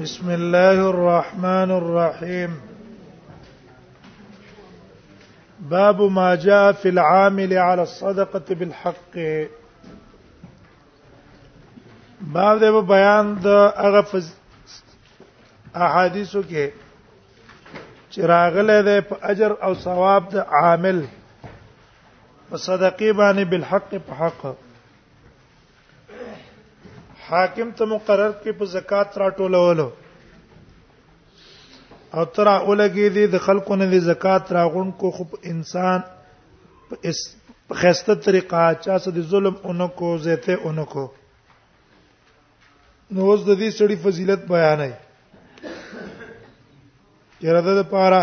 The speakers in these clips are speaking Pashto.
بسم الله الرحمن الرحيم باب ما جاء في العامل على الصدقه بالحق باب د بیان د هغه احادیثو کې چې راغله ده په اجر او ثواب د عامل په صدقه باندې بالحق په حق حاکم ته مقرر کې په زکات راټولولو او تر اولګي دي د خلکو نه دي زکات راغون کو خو انسان په خسته طریقه چا څه د ظلم اونکو زیته اونکو نو اوس د دې سړي فضیلت بیانای یره د پاره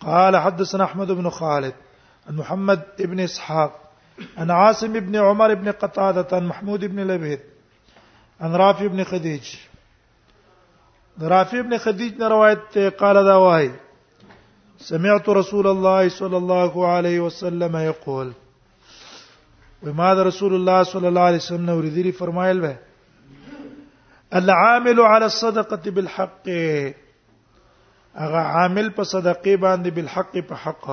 قال حدثنا احمد بن خالد عن محمد بن اسحاق عن عاصم بن عمر بن قطادة عن محمود بن لبيد عن رافي بن خديج رافي بن خديج نے روایت قال دا وای سمعت رسول الله صلى الله عليه وسلم يقول وما رسول الله صلى الله عليه وسلم نو رذيري فرمایل و العامل على الصدقه بالحق هغه عامل په صدقه باندې بالحق په حق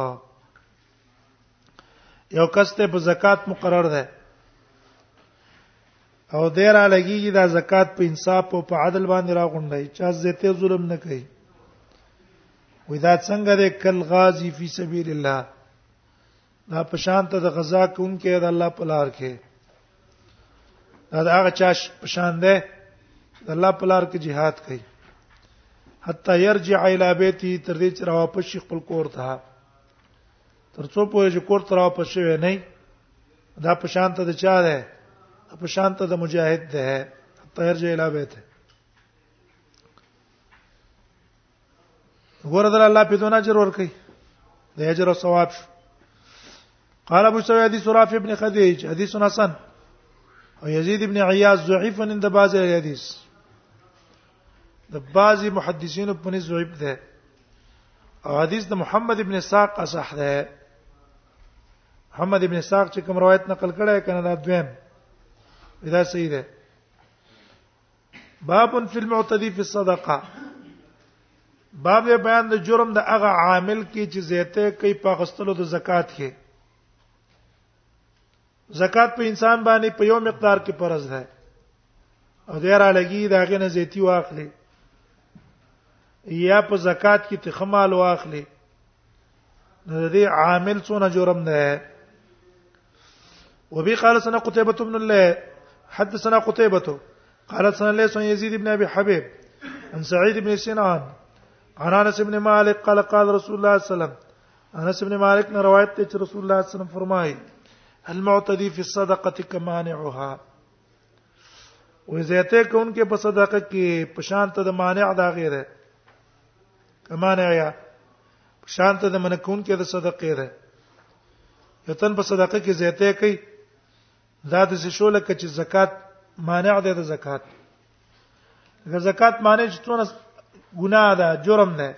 یو کس ته په زکات مقرر ده او دیر لګیږي دا زکات په انصاف او په عدل باندې راغونډي چا زته ظلم نه کوي وې دا څنګه ده کل غازی فی سبیل الله دا پشان ته د غزا کون کې د الله په لار کې دا هغه چا پشان ده د الله په لار کې jihad کوي حتا يرجع الى بيتي تر دې چې را واپس شي خپل کور ته تر څو پوهې چې کور ته را واپس شوی نه دا پشان ته د چا ده پشان ته د مجاهد ده حتا يرجع الى بيته ګور در الله په دونه اجر ورکي د اجر او ثواب شو قال ابو سعيد حديث رافع ابن خديج حديث حسن او يزيد ابن عياض ضعيف عند بعض الحديث د بعض محدثین په نس ضعيف ده او حدیث د محمد ابن اسحاق اصح ده محمد ابن اسحاق چې کوم روایت نقل کړه کنه دا دویم دا صحیح ده باب فی المعتدی فی الصدقه باب بیان د جرم د هغه عامل کې چې زیته کوي په غستلو د زکات کې زکات په انسان باندې په یو مقدار کې فرض ده او ډیر لګي دا غنه زیتی واخلي یا په زکات کې تخمال واخلي نو دې عامل څونه جرم ده وبي قال سنه قتيبه بن الله حدثنا قتيبه قال سنه ليس يزيد بن ابي حبيب عن سعيد بن سنان عن انس بن مالك قال قال رسول الله صلى الله عليه وسلم انس بن مالك نے روایت ته رسول الله صلی الله علیه وسلم فرمایي المعتدي في الصدقه كمانعها وزیته کون کې په صدقه کې پشان ته د مانع دا غیره کمانه یا شانت د منکون کې د صدقې ده یتن په صدقه کې زیاته کوي دا د شو لکه چې زکات مانع ده د زکات لکه زکات معنی چې تونه ګناه ده جرم ده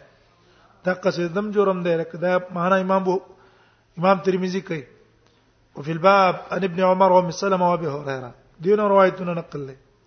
دا قصیدم جرم ده لکه دا معنی امام بو امام ترمذی کوي وفي الباب عن ابن عمر وام سلمة وابي هريره دين روايتنا نقل له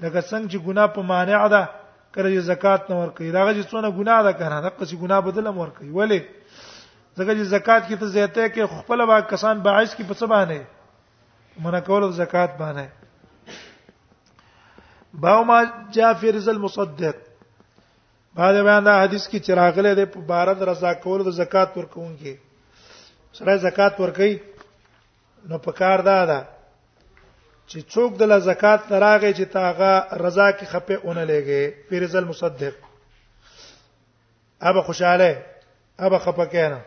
لکه څنګه چې ګناه په مانع ده کله چې زکات نه ورکړي دا چې څونه ګناه ده کنه دا چې ګناه بدله مور کوي ولی ځکه چې زکات کې ته زیاته کې خپل با کسان باعث کې په څه باندې منع کول زکات باندې باو ما جاء فی رزق المصدق بعد بیان دا حدیث کې چراغله د بارد رضا کول د زکات ورکوونکي سره زکات ورکړي نو په کار دا ده چې څوک د زکات نه راغی چې تاغه رضا کې خپه اون لګي فیرز المصدق ابا خوشاله ابا خپه کینا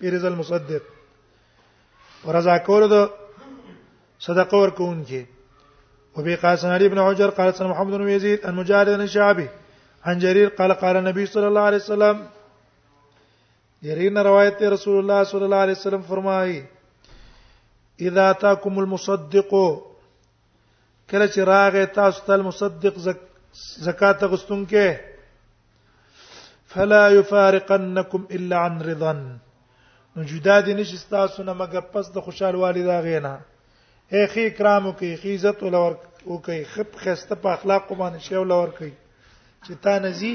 فیرز المصدق ورضا کول د صدقه ورکون کې وبي قاسم علي بن حجر قال سن محمد بن يزيد عن مجاهد بن شعبي عن جرير قال قال النبي صلى الله عليه وسلم دیرین روایت ته رسول الله صلی الله علیه وسلم فرمایي اذا تاکم المصدق کله چې راغې تاسو ته المصدق زکات غستون کې فلا يفارقنكم الا عن رضا نو جدا دي نشي تاسو نه مګر پس د خوشاله والدا غینا اے خې کرامو کې خې عزت ولور او کې خپ خسته په اخلاق باندې شی ولور کې چې تا نزي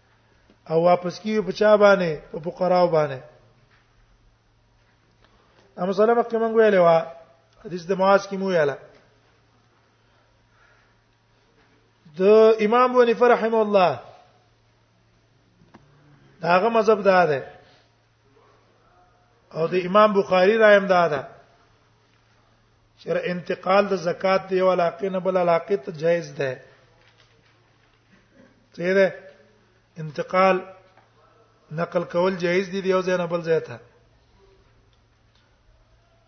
او واپس کیږي په چا باندې په فقراو باندې امه سلام کې مونږ ویلې وا حدیث د معاذ کې مو ویاله د امام بونی فرحم الله داغه مذهب دا ده او د امام بخاری رایم دا ده چې انتقال د زکات دی او علاقه نه بل علاقه ته جایز ده تیرې انتقال نقل کول جایز دي دی او زینب بل ځای ته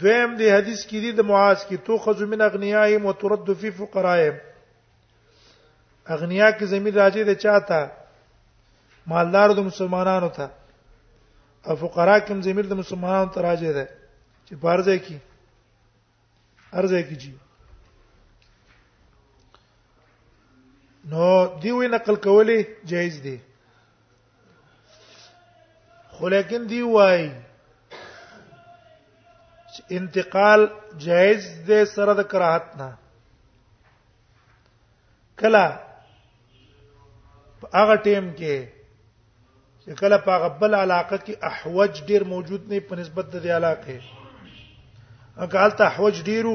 دویم دی حدیث کې دی د معاذ کې تو خذ من اغنیاهم وترد فی فقراهم اغنیا کې زمير راځي د چاته مالدار د مسلمانانو ته او فقرا کې زمير د مسلمانانو ته راځي ده چې بارځه کې ارزه کې جی نو دی وی نقل کولې جایز دی خو لیکن دی وای انتقال جائز دی سره د کراهت نه کلا هغه ټیم کې چې کله په غبل علاقه کې احوج ډیر موجود نه په نسبت د دې علاقه هغه حالت احوج ډیرو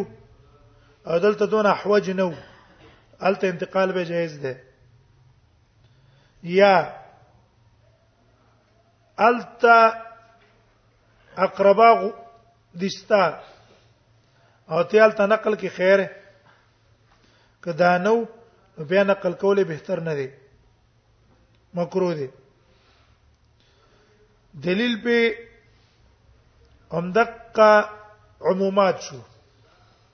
او دلته دون احوج نو الته انتقال به جایز ده یا التا اقربا دستا او تیال ته نقل کې خیر کدا نو بیا نقل کولې بهتر نه دی مکروه دی دلیل په همدقه عمومات شو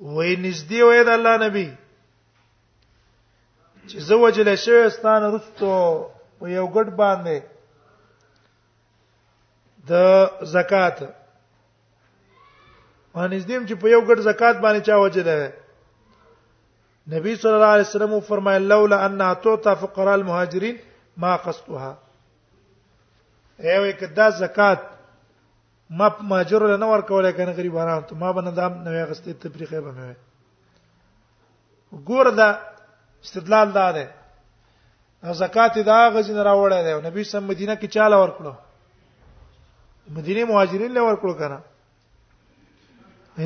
وې نږدې وې د الله نبی چې زه وجل شوی ستان رستو په یو ګډ باندې د زکات باندې دیم چې په یو ګډ زکات باندې چا وجل نبی صلی الله علیه وسلم فرمایل لولا ان تعطى فقراء المهاجرين ما قصدها ایوه کدا زکات ما په ماجر له نور کولای کنه غریبانو ته ما بنه دام نوې غستې تفریقې به مې ګور دا استدلال دا ده زکات دا غزین راوړی دی نبی سم مدینه کې چاله ورکړو مدینه مهاجرین له ورکړو کنه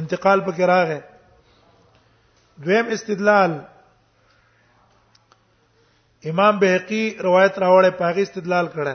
انتقال پکې راغی دویم استدلال امام بهقي روایت راوړی پاغي استدلال کړه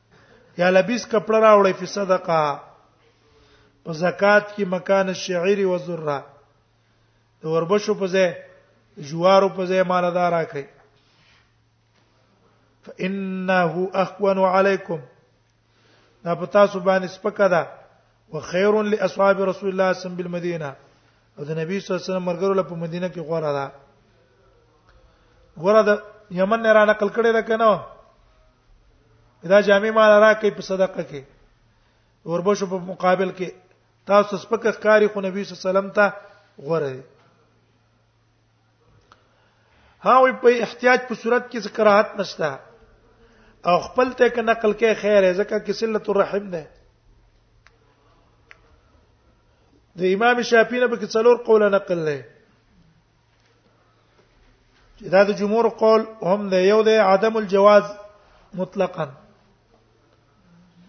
یا لبیس کپڑا راوړی په صدقه په زکات کې مکان الشعير والذره د وربشو په ځای جوارو په ځای مال دار راکړي فانه اخون عليكم دا په تاسو باندې سپکه ده وخير لاصحاب رسول الله صلى الله عليه وسلم بالمدينه او د نبی صلی الله علیه وسلم مرګرو له په مدینه کې غوړه ده غوړه ده یمن نه را نقل کړي ده کنه دا جامع مال را کوي په صدقه کې وربشو په مقابل کې تاسو سپکه کاری خو نبی صلی الله علیه وسلم ته غوړه ها وي په احتیاج په صورت کې څه کراهت نشته او خپل ته کې نقل کې خیر ځکه کې صله الرحم ده د امام شافعی نه به کې څلور قول نقل لري چې دا د جمهور قول هم دی یو دی عدم الجواز مطلقاً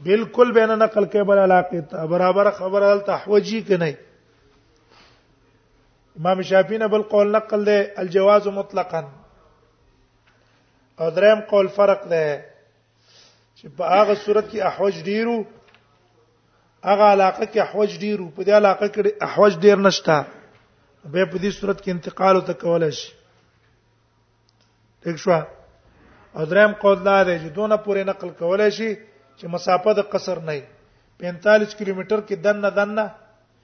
بالکل بین نقل کې بل علاقه ته برابر خبره دلته حوجی کې نه امام شافعی نه بل قول نقل دی الجواز مطلقا او دریم قول فرق دی چې په هغه صورت کې احوج ډیرو هغه علاقه کې احوج ډیرو په دې علاقه کې احوج ډیر نشته به په دې صورت کې انتقال ته کولای شي ٹھیک شو او دریم قول دا دی چې دونه پورې نقل کولای شي چې مسافه د قصر نه 45 کیلومتر کې دنه دنه